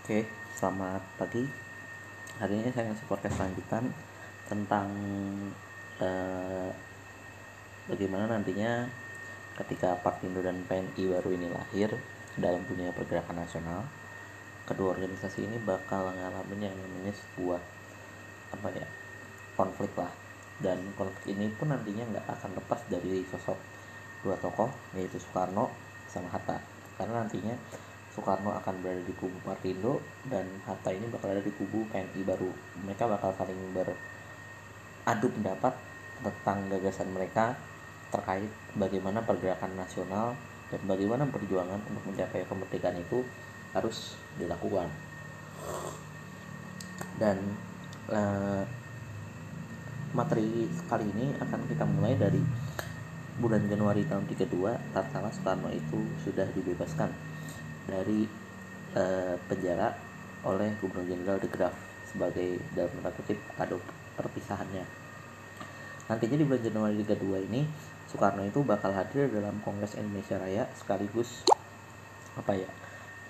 Oke, selamat pagi. Hari ini saya ngasih podcast lanjutan tentang eh, bagaimana nantinya ketika Partindo dan PNI baru ini lahir dalam dunia pergerakan nasional, kedua organisasi ini bakal ngalamin yang namanya sebuah apa ya konflik lah dan konflik ini pun nantinya nggak akan lepas dari sosok dua tokoh yaitu Soekarno sama Hatta karena nantinya Soekarno akan berada di kubu Partindo dan Hatta ini bakal ada di kubu PNI baru. Mereka bakal saling beradu pendapat tentang gagasan mereka terkait bagaimana pergerakan nasional dan bagaimana perjuangan untuk mencapai kemerdekaan itu harus dilakukan. Dan uh, materi kali ini akan kita mulai dari bulan Januari tahun 32 tatkala Soekarno itu sudah dibebaskan dari uh, penjara oleh Gubernur Jenderal de Graaf sebagai dalam tanda kutip kado perpisahannya. Nantinya di bulan Januari 32 ini Soekarno itu bakal hadir dalam Kongres Indonesia Raya sekaligus apa ya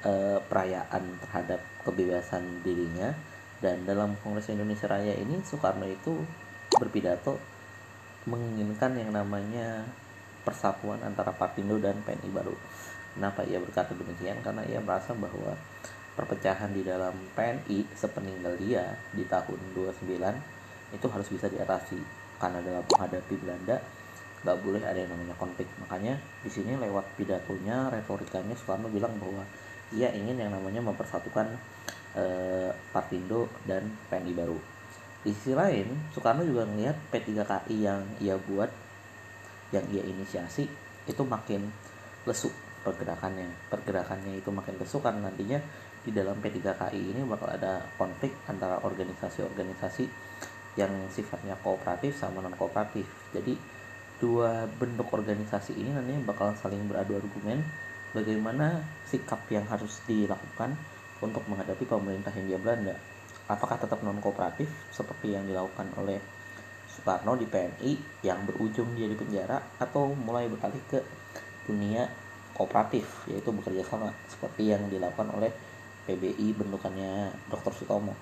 uh, perayaan terhadap kebebasan dirinya dan dalam Kongres Indonesia Raya ini Soekarno itu berpidato menginginkan yang namanya persatuan antara Partindo dan PNI baru. Kenapa ia berkata demikian? Karena ia merasa bahwa perpecahan di dalam PNI sepeninggal dia di tahun 29 itu harus bisa diatasi. Karena dalam menghadapi Belanda nggak boleh ada yang namanya konflik. Makanya di sini lewat pidatonya retorikanya Soekarno bilang bahwa ia ingin yang namanya mempersatukan eh, Partindo dan PNI baru. Di sisi lain Soekarno juga melihat P3KI yang ia buat yang ia inisiasi itu makin lesu pergerakannya. Pergerakannya itu makin lesu karena nantinya di dalam P3KI ini bakal ada konflik antara organisasi-organisasi yang sifatnya kooperatif sama non kooperatif jadi dua bentuk organisasi ini nantinya bakal saling beradu argumen bagaimana sikap yang harus dilakukan untuk menghadapi pemerintah Hindia Belanda. Apakah tetap non kooperatif seperti yang dilakukan oleh Soekarno di PNI yang berujung dia di penjara atau mulai beralih ke dunia kooperatif yaitu bekerja sama seperti yang dilakukan oleh PBI bentukannya Dr. Sutomo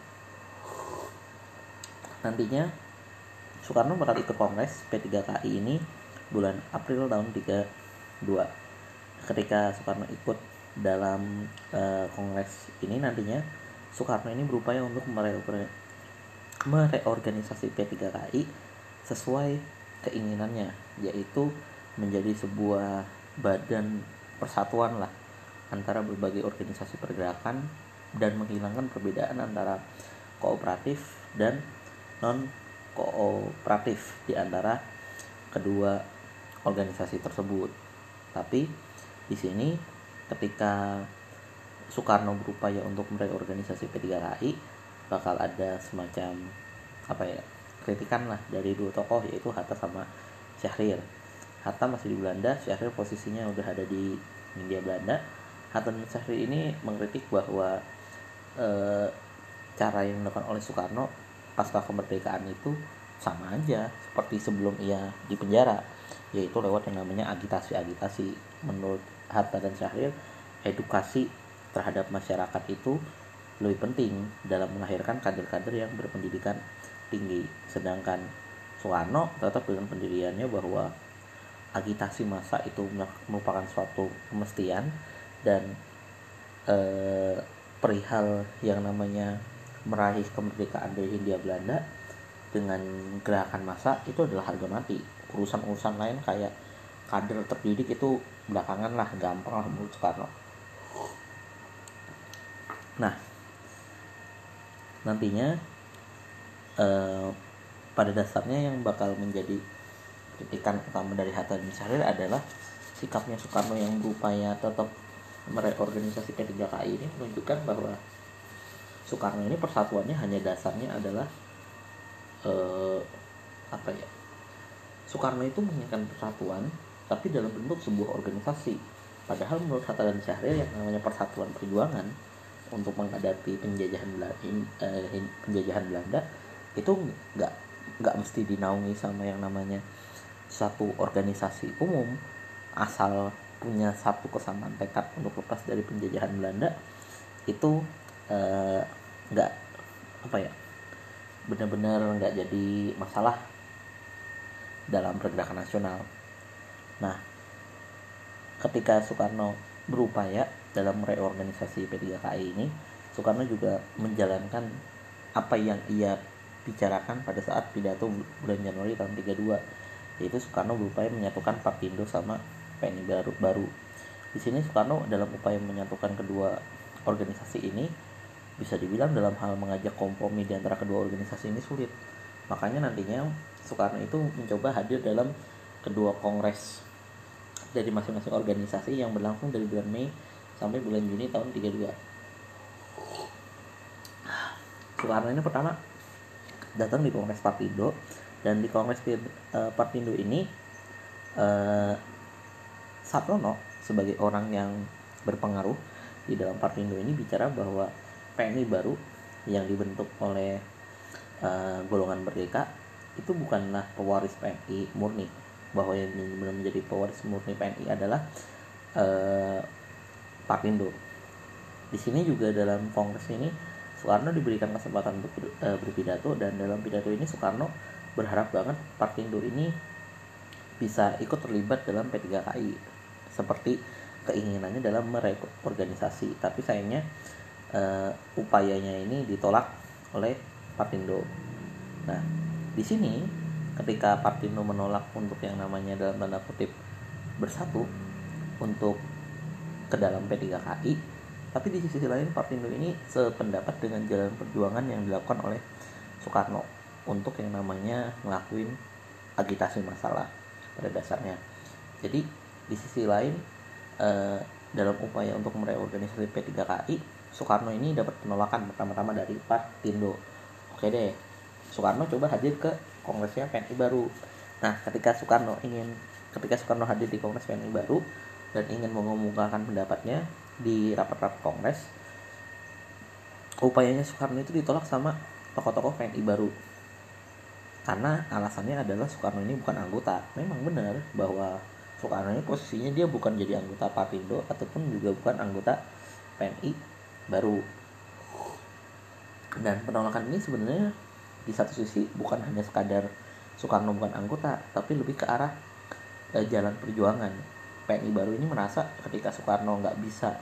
nantinya Soekarno bakal ikut kongres P3KI ini bulan April tahun 32 ketika Soekarno ikut dalam uh, kongres ini nantinya Soekarno ini berupaya untuk mereorganisasi P3KI sesuai keinginannya yaitu menjadi sebuah badan persatuan lah antara berbagai organisasi pergerakan dan menghilangkan perbedaan antara kooperatif dan non kooperatif di antara kedua organisasi tersebut. Tapi di sini ketika Soekarno berupaya untuk mereorganisasi P3KI bakal ada semacam apa ya kritikan lah dari dua tokoh yaitu Hatta sama Syahrir Hatta masih di Belanda Syahrir posisinya udah ada di India Belanda Hatta dan Syahrir ini mengkritik bahwa e, cara yang dilakukan oleh Soekarno pasca kemerdekaan itu sama aja seperti sebelum ia di penjara yaitu lewat yang namanya agitasi-agitasi menurut Hatta dan Syahrir edukasi terhadap masyarakat itu lebih penting dalam melahirkan kader-kader yang berpendidikan tinggi. Sedangkan Soekarno tetap dengan pendiriannya bahwa agitasi massa itu merupakan suatu kemestian dan eh, perihal yang namanya meraih kemerdekaan dari Hindia Belanda dengan gerakan massa itu adalah harga mati. Urusan-urusan lain kayak kader terdidik itu belakangan lah gampang lah menurut Soekarno Nah, nantinya eh, pada dasarnya yang bakal menjadi kritikan utama dari Hatta dan Syahrir adalah sikapnya Soekarno yang berupaya tetap mereorganisasi P3KI ini menunjukkan bahwa Soekarno ini persatuannya hanya dasarnya adalah eh, apa ya Soekarno itu menginginkan persatuan tapi dalam bentuk sebuah organisasi. Padahal menurut Hatta dan Syahrir yang namanya persatuan perjuangan untuk menghadapi penjajahan Belanda, eh, penjajahan Belanda itu nggak nggak mesti dinaungi sama yang namanya satu organisasi umum asal punya satu kesamaan tekad untuk lepas dari penjajahan Belanda itu eh, nggak apa ya benar-benar nggak jadi masalah dalam pergerakan nasional. Nah, ketika Soekarno berupaya dalam reorganisasi P3KI ini, Soekarno juga menjalankan apa yang ia bicarakan pada saat pidato bulan Januari tahun 32 yaitu Soekarno berupaya menyatukan Partindo sama PNI baru baru. Di sini Soekarno dalam upaya menyatukan kedua organisasi ini bisa dibilang dalam hal mengajak kompromi di antara kedua organisasi ini sulit. Makanya nantinya Soekarno itu mencoba hadir dalam kedua kongres dari masing-masing organisasi yang berlangsung dari bulan Mei sampai bulan Juni tahun 32 Soekarno ini pertama datang di Kongres Partindo dan di Kongres uh, Partindo ini uh, Satrono sebagai orang yang berpengaruh di dalam Partindo ini bicara bahwa PNI baru yang dibentuk oleh uh, golongan merdeka itu bukanlah pewaris PNI murni bahwa yang benar menjadi pewaris murni PNI adalah uh, Partindo. Di sini juga dalam kongres ini Soekarno diberikan kesempatan untuk berpidato dan dalam pidato ini Soekarno berharap banget Partindo ini bisa ikut terlibat dalam P3KI seperti keinginannya dalam mereorganisasi tapi sayangnya uh, upayanya ini ditolak oleh Partindo. Nah, di sini ketika Partindo menolak untuk yang namanya dalam tanda kutip bersatu untuk ke dalam P3KI tapi di sisi lain Partindo ini sependapat dengan jalan perjuangan yang dilakukan oleh Soekarno untuk yang namanya ngelakuin agitasi masalah pada dasarnya. Jadi di sisi lain eh, dalam upaya untuk mereorganisasi P3KI, Soekarno ini dapat penolakan pertama-tama dari Partindo. Oke deh, Soekarno coba hadir ke kongresnya PNI baru. Nah, ketika Soekarno ingin ketika Soekarno hadir di kongres PNI baru dan ingin mengumumkan pendapatnya, di rapat-rapat kongres upayanya Soekarno itu ditolak sama tokoh-tokoh PNI baru karena alasannya adalah Soekarno ini bukan anggota. Memang benar bahwa Soekarno ini posisinya dia bukan jadi anggota Partindo ataupun juga bukan anggota PNI baru. Dan penolakan ini sebenarnya di satu sisi bukan hanya sekadar Soekarno bukan anggota tapi lebih ke arah eh, jalan perjuangan. PNI baru ini merasa ketika Soekarno nggak bisa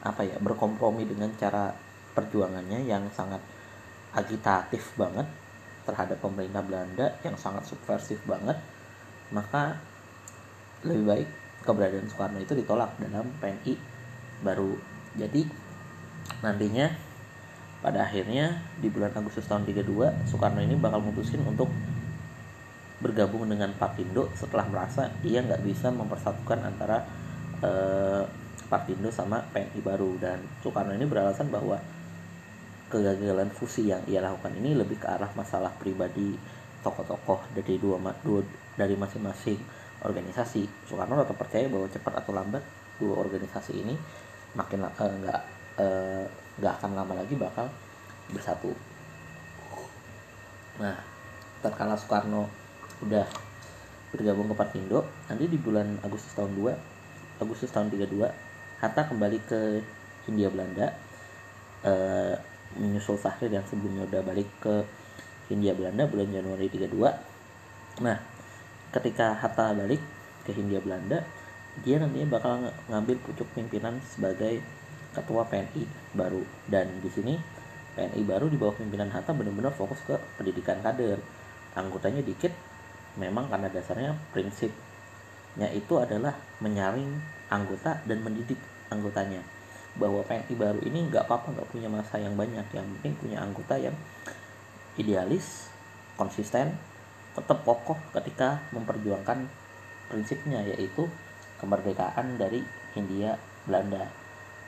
apa ya berkompromi dengan cara perjuangannya yang sangat agitatif banget terhadap pemerintah Belanda yang sangat subversif banget maka lebih baik keberadaan Soekarno itu ditolak dalam PNI baru. Jadi nantinya pada akhirnya di bulan Agustus tahun 32 Soekarno ini bakal memutuskan untuk bergabung dengan Papindo setelah merasa ia nggak bisa mempersatukan antara eh, Partindo sama PNI baru. Dan Soekarno ini beralasan bahwa kegagalan fusi yang ia lakukan ini lebih ke arah masalah pribadi tokoh-tokoh dari dua, dua dari masing-masing organisasi. Soekarno tetap percaya bahwa cepat atau lambat dua organisasi ini makin eh, nggak uh, akan lama lagi bakal bersatu. Nah, tatkala Soekarno udah bergabung ke Partindo nanti di bulan Agustus tahun 2 Agustus tahun 32 Hatta kembali ke Hindia Belanda uh, menyusul Fahri yang sebelumnya udah balik ke Hindia Belanda bulan Januari 32 nah ketika Hatta balik ke Hindia Belanda dia nantinya bakal ngambil pucuk pimpinan sebagai ketua PNI baru. Dan di sini PNI baru di bawah pimpinan Hatta benar-benar fokus ke pendidikan kader. Anggotanya dikit memang karena dasarnya prinsipnya itu adalah menyaring anggota dan mendidik anggotanya bahwa PNI baru ini nggak apa-apa nggak punya masa yang banyak yang penting punya anggota yang idealis konsisten tetap kokoh ketika memperjuangkan prinsipnya yaitu kemerdekaan dari Hindia Belanda.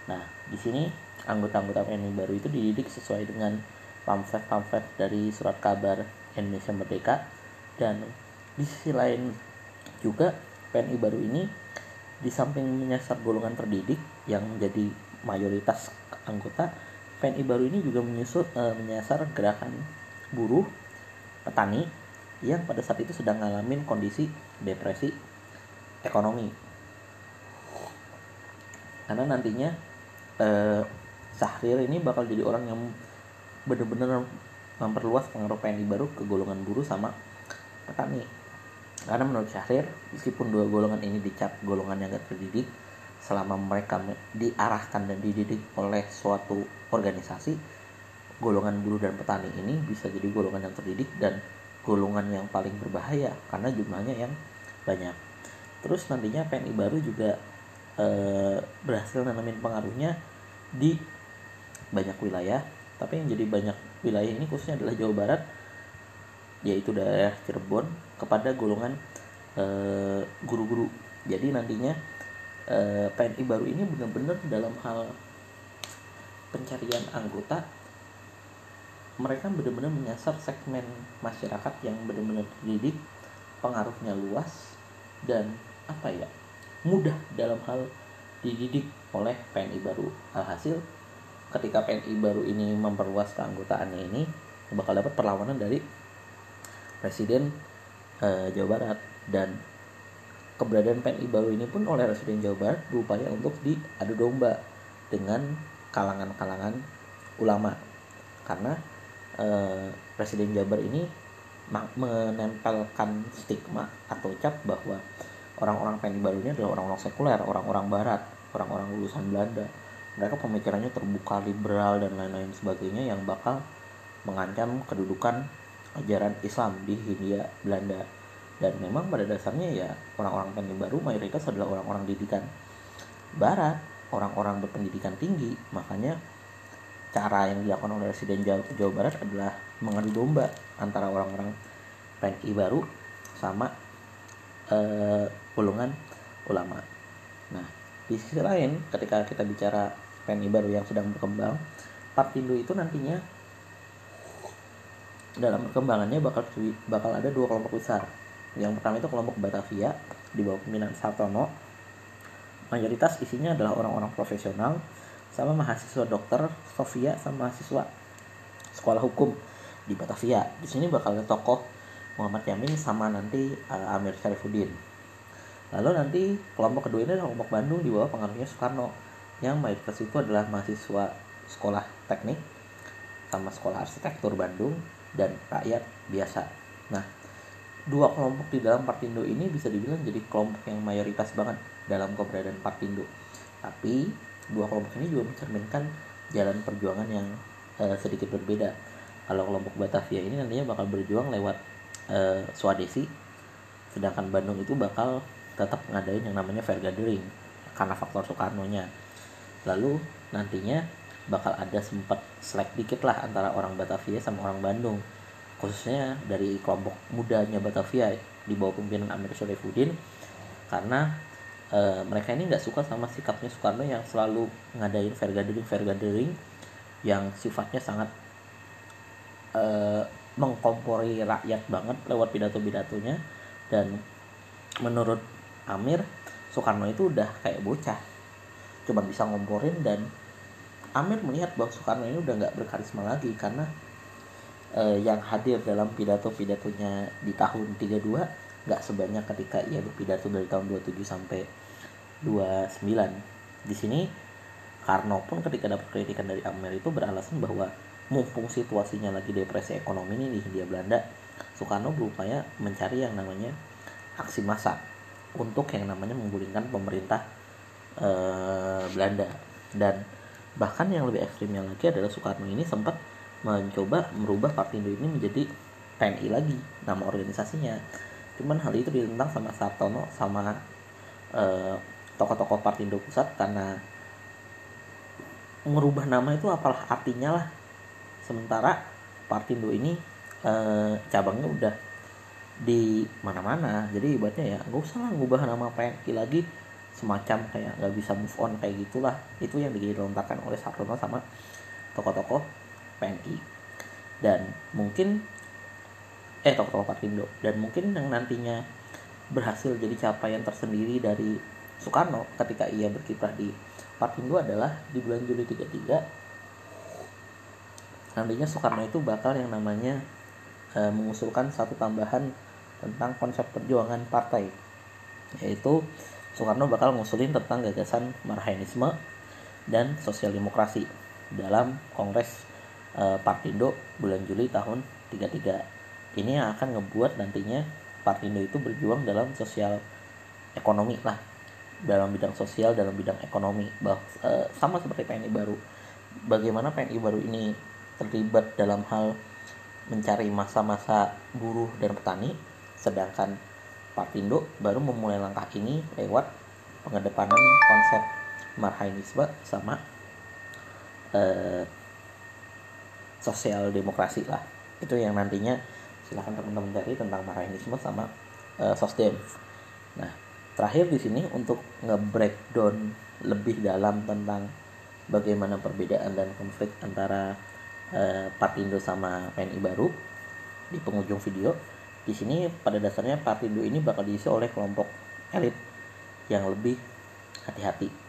Nah, di sini anggota-anggota PNI baru itu dididik sesuai dengan pamflet-pamflet dari surat kabar Indonesia Merdeka dan di sisi lain juga PNI baru ini di samping menyasar golongan terdidik yang menjadi mayoritas anggota PNI baru ini juga menyusul e, menyasar gerakan buruh petani yang pada saat itu sedang ngalamin kondisi depresi ekonomi. Karena nantinya e, Syahrir ini bakal jadi orang yang benar-benar memperluas pengaruh PNI baru ke golongan buruh sama petani. Karena menurut Syahrir meskipun dua golongan ini dicap golongan yang gak terdidik selama mereka diarahkan dan dididik oleh suatu organisasi golongan buruh dan petani ini bisa jadi golongan yang terdidik dan golongan yang paling berbahaya karena jumlahnya yang banyak. Terus nantinya PNI baru juga e, berhasil nanamin pengaruhnya di banyak wilayah. Tapi yang jadi banyak wilayah ini khususnya adalah Jawa Barat yaitu daerah Cirebon kepada golongan eh, guru-guru. Jadi nantinya eh, PNI baru ini benar-benar dalam hal pencarian anggota mereka benar-benar menyasar segmen masyarakat yang benar-benar terdidik pengaruhnya luas dan apa ya mudah dalam hal dididik oleh PNI baru. Alhasil ketika PNI baru ini memperluas keanggotaannya ini bakal dapat perlawanan dari Presiden uh, Jawa Barat dan keberadaan PNI baru ini pun oleh Presiden Jawa Barat berupaya untuk diadu domba dengan kalangan-kalangan ulama. Karena uh, Presiden Jabar ini menempelkan stigma atau cap bahwa orang-orang PNI baru ini adalah orang-orang sekuler, orang-orang barat, orang-orang lulusan Belanda. Mereka pemikirannya terbuka liberal dan lain-lain sebagainya yang bakal mengancam kedudukan ajaran Islam di Hindia Belanda dan memang pada dasarnya ya orang-orang pendidik baru mayoritas adalah orang-orang didikan Barat orang-orang berpendidikan tinggi makanya cara yang dilakukan oleh Presiden Jawa, Jawa Barat adalah mengadu domba antara orang-orang PNI baru sama uh, golongan ulama. Nah, di sisi lain ketika kita bicara PNI baru yang sedang berkembang Partindo itu nantinya dalam perkembangannya bakal bakal ada dua kelompok besar yang pertama itu kelompok Batavia di bawah pimpinan Sartono. Mayoritas isinya adalah orang-orang profesional sama mahasiswa dokter Sofia sama mahasiswa sekolah hukum di Batavia. Di sini bakal ada tokoh Muhammad Yamin sama nanti uh, Amir Syarifuddin. Lalu nanti kelompok kedua ini adalah kelompok Bandung di bawah pengaruhnya Soekarno. Yang mayoritas itu adalah mahasiswa sekolah teknik sama sekolah arsitektur Bandung dan rakyat biasa. Nah, dua kelompok di dalam Partindo ini bisa dibilang jadi kelompok yang mayoritas banget dalam keberadaan Partindo. Tapi dua kelompok ini juga mencerminkan jalan perjuangan yang uh, sedikit berbeda. Kalau kelompok Batavia ini nantinya bakal berjuang lewat uh, Swadesi, sedangkan Bandung itu bakal tetap ngadain yang namanya fair gathering karena faktor Soekarno-nya lalu nantinya bakal ada sempat selek dikit lah antara orang Batavia sama orang Bandung khususnya dari kelompok mudanya Batavia di bawah pimpinan Amir Syarifuddin karena e, mereka ini nggak suka sama sikapnya Soekarno yang selalu ngadain fair gathering fair gathering yang sifatnya sangat e, mengkompori rakyat banget lewat pidato-pidatonya. Dan menurut Amir Soekarno itu udah kayak bocah cuma bisa ngomporin dan Amir melihat bahwa Soekarno ini udah nggak berkarisma lagi karena uh, yang hadir dalam pidato-pidatonya di tahun 32 nggak sebanyak ketika ia berpidato dari tahun 27 sampai 29 di sini Karno pun ketika dapat kritikan dari Amir itu beralasan bahwa mumpung situasinya lagi depresi ekonomi ini di Hindia Belanda Soekarno berupaya mencari yang namanya aksi massa untuk yang namanya menggulingkan pemerintah uh, Belanda. Dan bahkan yang lebih ekstrimnya lagi adalah Soekarno ini sempat mencoba merubah Partindo ini menjadi PNI lagi nama organisasinya. Cuman hal itu ditentang sama Sartono sama uh, tokoh-tokoh Partindo pusat karena merubah nama itu apalah artinya lah. Sementara Partindo ini uh, cabangnya udah di mana-mana. Jadi ibaratnya ya nggak usah lah ngubah nama PNI lagi. Semacam kayak nggak bisa move on kayak gitulah. Itu yang dilontarkan oleh Sartono sama tokoh-tokoh PNI dan mungkin eh tokoh-tokoh Partindo dan mungkin yang nantinya berhasil jadi capaian tersendiri dari Soekarno ketika ia berkiprah di Partindo adalah di bulan Juli 33 nantinya Soekarno itu bakal yang namanya e, mengusulkan satu tambahan tentang konsep perjuangan partai yaitu Soekarno bakal ngusulin tentang gagasan marhainisme dan sosial demokrasi. dalam Kongres uh, Partindo bulan Juli tahun 33 ini yang akan ngebuat nantinya Partindo itu berjuang dalam sosial ekonomi lah. Dalam bidang sosial dalam bidang ekonomi. Bah, uh, sama seperti PNI baru. Bagaimana PNI baru ini terlibat dalam hal mencari masa-masa buruh dan petani sedangkan Partindo baru memulai langkah ini lewat pengedepanan konsep marhainisme sama eh, sosial demokrasi lah. Itu yang nantinya silahkan teman-teman cari tentang marhainisme sama eh, sosdem. Nah terakhir di sini untuk nge-breakdown lebih dalam tentang bagaimana perbedaan dan konflik antara eh, Partindo sama PNI baru di penghujung video. Di sini pada dasarnya Partindo ini bakal diisi oleh kelompok elit yang lebih hati-hati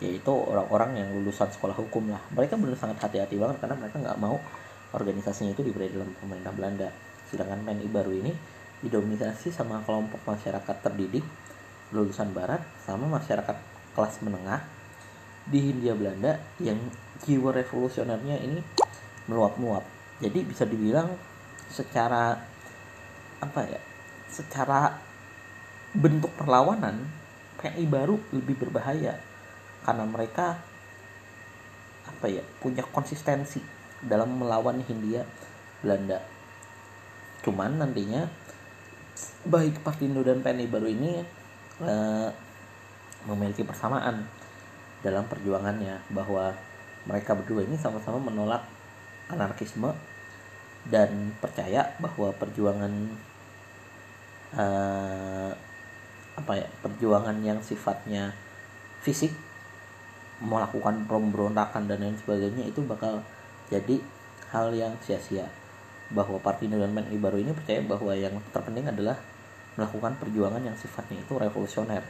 yaitu orang-orang yang lulusan sekolah hukum lah. Mereka benar sangat hati-hati banget karena mereka nggak mau organisasinya itu diberi dalam pemerintah Belanda. Sedangkan PNI baru ini didominasi sama kelompok masyarakat terdidik lulusan barat sama masyarakat kelas menengah di Hindia Belanda yang jiwa revolusionernya ini meluap-meluap jadi bisa dibilang secara apa ya secara bentuk perlawanan PNI baru lebih berbahaya karena mereka apa ya punya konsistensi dalam melawan Hindia Belanda. Cuman nantinya baik Partindo dan PNI baru ini eh, memiliki persamaan dalam perjuangannya bahwa mereka berdua ini sama-sama menolak anarkisme dan percaya bahwa perjuangan eh, apa ya perjuangan yang sifatnya fisik melakukan pemberontakan dan lain sebagainya itu bakal jadi hal yang sia-sia. Bahwa Partindo dan PNI baru ini percaya bahwa yang terpenting adalah melakukan perjuangan yang sifatnya itu revolusioner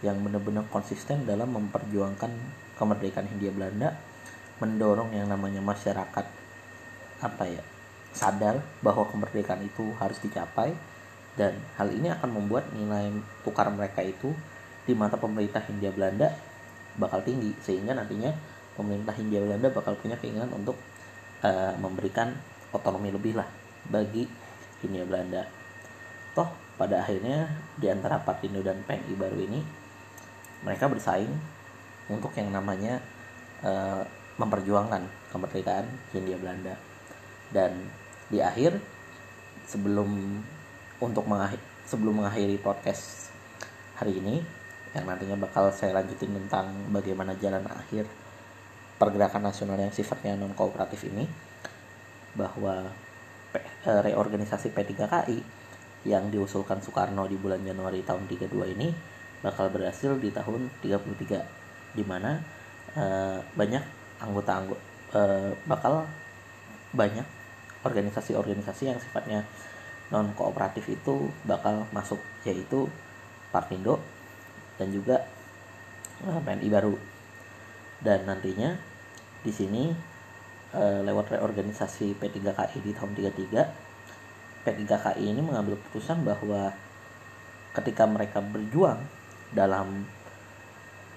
yang benar-benar konsisten dalam memperjuangkan kemerdekaan Hindia Belanda mendorong yang namanya masyarakat apa ya sadar bahwa kemerdekaan itu harus dicapai dan hal ini akan membuat nilai tukar mereka itu di mata pemerintah Hindia Belanda bakal tinggi sehingga nantinya pemerintah Hindia Belanda bakal punya keinginan untuk uh, memberikan otonomi lebih lah bagi Hindia Belanda. Toh pada akhirnya di antara Partindo dan PNI baru ini mereka bersaing untuk yang namanya uh, memperjuangkan kemerdekaan Hindia Belanda dan di akhir sebelum untuk mengakhir sebelum mengakhiri podcast hari ini yang nantinya bakal saya lanjutin tentang bagaimana jalan akhir pergerakan nasional yang sifatnya non kooperatif ini bahwa eh, reorganisasi P3KI yang diusulkan Soekarno di bulan Januari tahun 32 ini bakal berhasil di tahun 33 di mana eh, banyak anggota-anggota eh, bakal banyak organisasi-organisasi yang sifatnya non kooperatif itu bakal masuk yaitu Partindo dan juga uh, eh, PNI baru. Dan nantinya di sini uh, lewat reorganisasi P3KI di tahun 33 P3KI ini mengambil keputusan bahwa ketika mereka berjuang dalam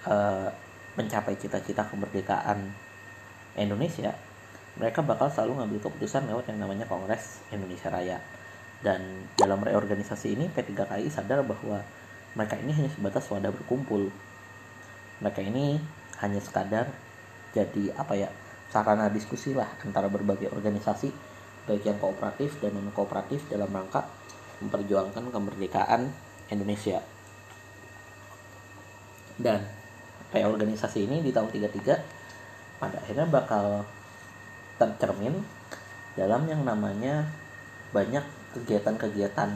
uh, mencapai cita-cita kemerdekaan Indonesia mereka bakal selalu ngambil keputusan lewat yang namanya Kongres Indonesia Raya. Dan dalam reorganisasi ini P3KI sadar bahwa mereka ini hanya sebatas wadah berkumpul. Mereka ini hanya sekadar jadi apa ya sarana diskusi lah antara berbagai organisasi baik yang kooperatif dan non kooperatif dalam rangka memperjuangkan kemerdekaan Indonesia. Dan reorganisasi ini di tahun 33 pada akhirnya bakal tercermin dalam yang namanya banyak kegiatan-kegiatan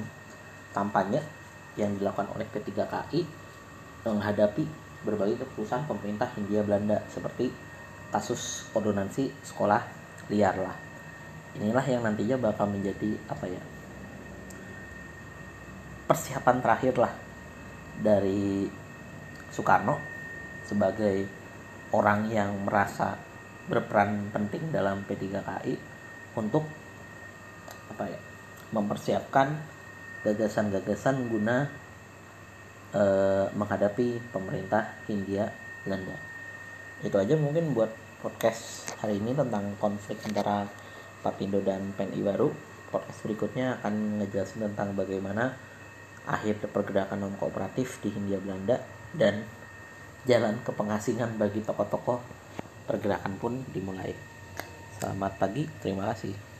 kampanye yang dilakukan oleh P3KI menghadapi berbagai keputusan pemerintah Hindia Belanda seperti kasus ordonansi sekolah liar lah. Inilah yang nantinya bakal menjadi apa ya persiapan terakhir lah dari Soekarno sebagai orang yang merasa berperan penting dalam P3KI untuk apa ya mempersiapkan gagasan-gagasan guna uh, menghadapi pemerintah Hindia Belanda. Itu aja mungkin buat podcast hari ini tentang konflik antara Papindo dan PNI baru podcast berikutnya akan ngejelasin tentang bagaimana akhir pergerakan non kooperatif di Hindia Belanda dan jalan ke pengasingan bagi tokoh-tokoh pergerakan pun dimulai. Selamat pagi, terima kasih.